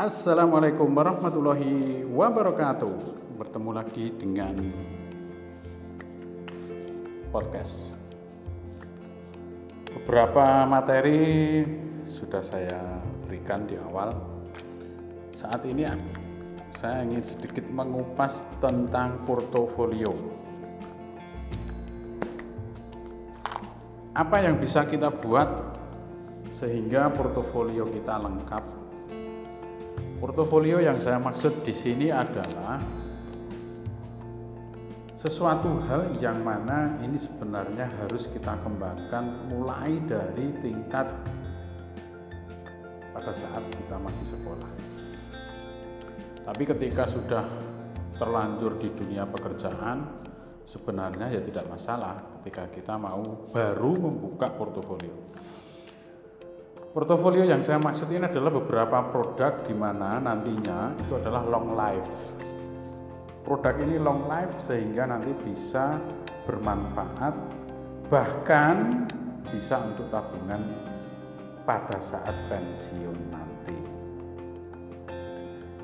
Assalamualaikum warahmatullahi wabarakatuh. Bertemu lagi dengan podcast. Beberapa materi sudah saya berikan di awal. Saat ini saya ingin sedikit mengupas tentang portofolio. Apa yang bisa kita buat sehingga portofolio kita lengkap Portofolio yang saya maksud di sini adalah sesuatu hal yang mana ini sebenarnya harus kita kembangkan mulai dari tingkat pada saat kita masih sekolah. Tapi ketika sudah terlanjur di dunia pekerjaan, sebenarnya ya tidak masalah ketika kita mau baru membuka portofolio. Portofolio yang saya maksud ini adalah beberapa produk di mana nantinya itu adalah long life. Produk ini long life sehingga nanti bisa bermanfaat bahkan bisa untuk tabungan pada saat pensiun nanti.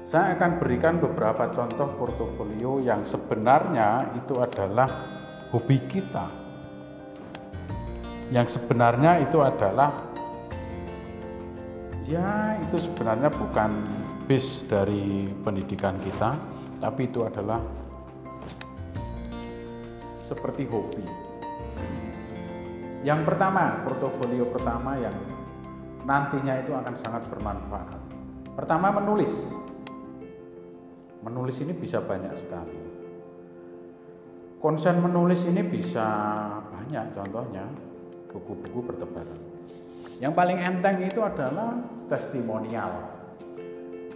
Saya akan berikan beberapa contoh portofolio yang sebenarnya itu adalah hobi kita. Yang sebenarnya itu adalah ya itu sebenarnya bukan base dari pendidikan kita tapi itu adalah seperti hobi. Yang pertama portofolio pertama yang nantinya itu akan sangat bermanfaat. Pertama menulis. Menulis ini bisa banyak sekali. Konsen menulis ini bisa banyak contohnya buku-buku bertebaran yang paling enteng itu adalah testimonial.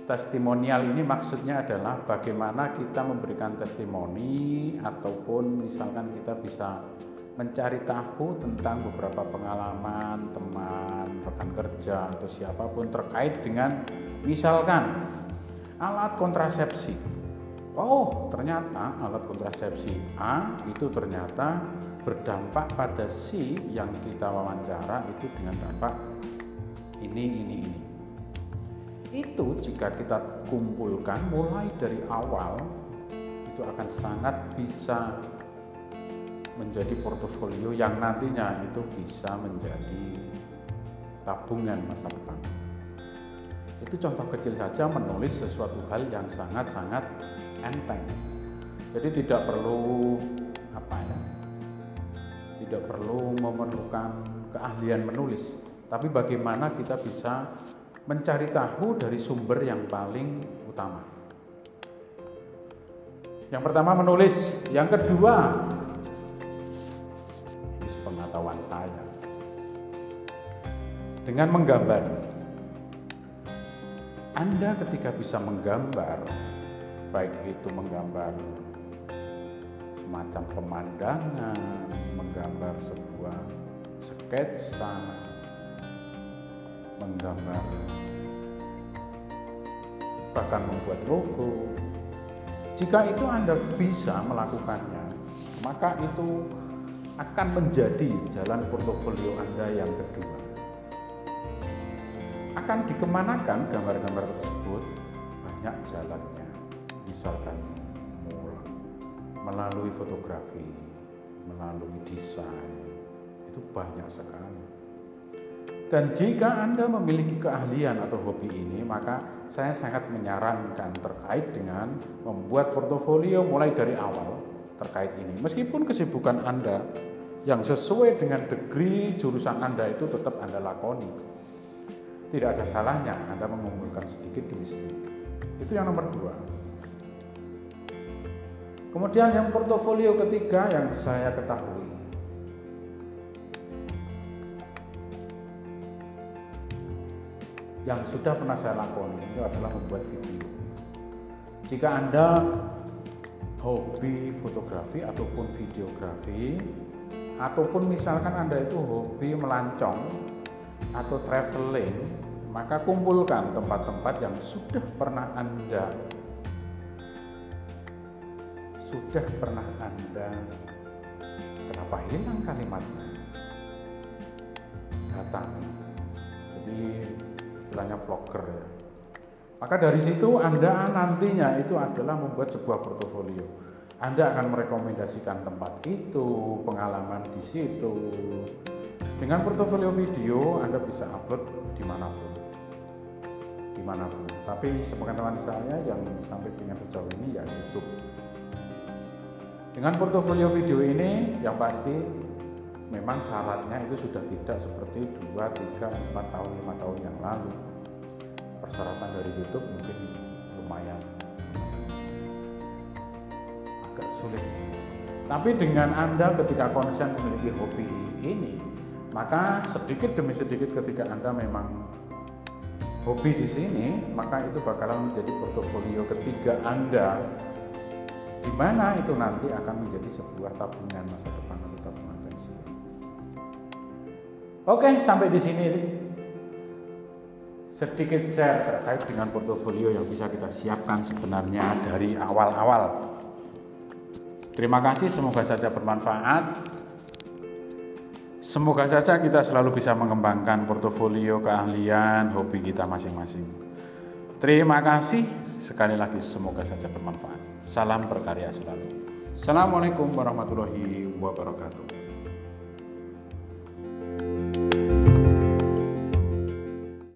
Testimonial ini maksudnya adalah bagaimana kita memberikan testimoni ataupun misalkan kita bisa mencari tahu tentang beberapa pengalaman teman, rekan kerja atau siapa pun terkait dengan misalkan alat kontrasepsi. Oh, ternyata alat kontrasepsi A itu ternyata berdampak pada si yang kita wawancara itu dengan dampak ini, ini, ini. Itu jika kita kumpulkan mulai dari awal itu akan sangat bisa menjadi portofolio yang nantinya itu bisa menjadi tabungan masa depan. Itu contoh kecil saja menulis sesuatu hal yang sangat-sangat enteng. Jadi tidak perlu apa ya? tidak perlu memerlukan keahlian menulis, tapi bagaimana kita bisa mencari tahu dari sumber yang paling utama. Yang pertama menulis, yang kedua pengetahuan saya dengan menggambar. Anda ketika bisa menggambar, baik itu menggambar semacam pemandangan, menggambar sebuah sketsa, menggambar bahkan membuat logo. Jika itu Anda bisa melakukannya, maka itu akan menjadi jalan portofolio Anda yang kedua. Akan dikemanakan gambar-gambar tersebut? Banyak jalannya. Misalkan melalui fotografi, melalui desain, itu banyak sekali. Dan jika Anda memiliki keahlian atau hobi ini, maka saya sangat menyarankan terkait dengan membuat portofolio mulai dari awal terkait ini. Meskipun kesibukan Anda yang sesuai dengan degree jurusan Anda itu tetap Anda lakoni. Tidak ada salahnya Anda mengumpulkan sedikit demi sedikit. Itu yang nomor dua. Kemudian yang portofolio ketiga yang saya ketahui yang sudah pernah saya lakukan itu adalah membuat video. Jika Anda hobi fotografi ataupun videografi ataupun misalkan Anda itu hobi melancong atau traveling, maka kumpulkan tempat-tempat yang sudah pernah Anda sudah pernah Anda kenapa hilang kalimatnya? Datang. Jadi istilahnya vlogger ya. Maka dari situ Anda nantinya itu adalah membuat sebuah portofolio. Anda akan merekomendasikan tempat itu, pengalaman di situ. Dengan portofolio video Anda bisa upload di mana pun. Di mana pun. Tapi sepengetahuan saya yang sampai dengan sejauh ini ya YouTube. Dengan portofolio video ini yang pasti memang syaratnya itu sudah tidak seperti 2, 3, 4 tahun, 5 tahun yang lalu persyaratan dari YouTube mungkin lumayan agak sulit. Tapi dengan Anda ketika konsen memiliki hobi ini, maka sedikit demi sedikit ketika Anda memang hobi di sini, maka itu bakalan menjadi portofolio ketiga Anda di mana itu nanti akan menjadi sebuah tabungan masa depan atau tabungan pensiun. Oke, sampai di sini sedikit share terkait dengan portofolio yang bisa kita siapkan sebenarnya dari awal-awal. Terima kasih, semoga saja bermanfaat. Semoga saja kita selalu bisa mengembangkan portofolio keahlian, hobi kita masing-masing. Terima kasih sekali lagi, semoga saja bermanfaat. Salam berkarya selalu. Assalamualaikum warahmatullahi wabarakatuh.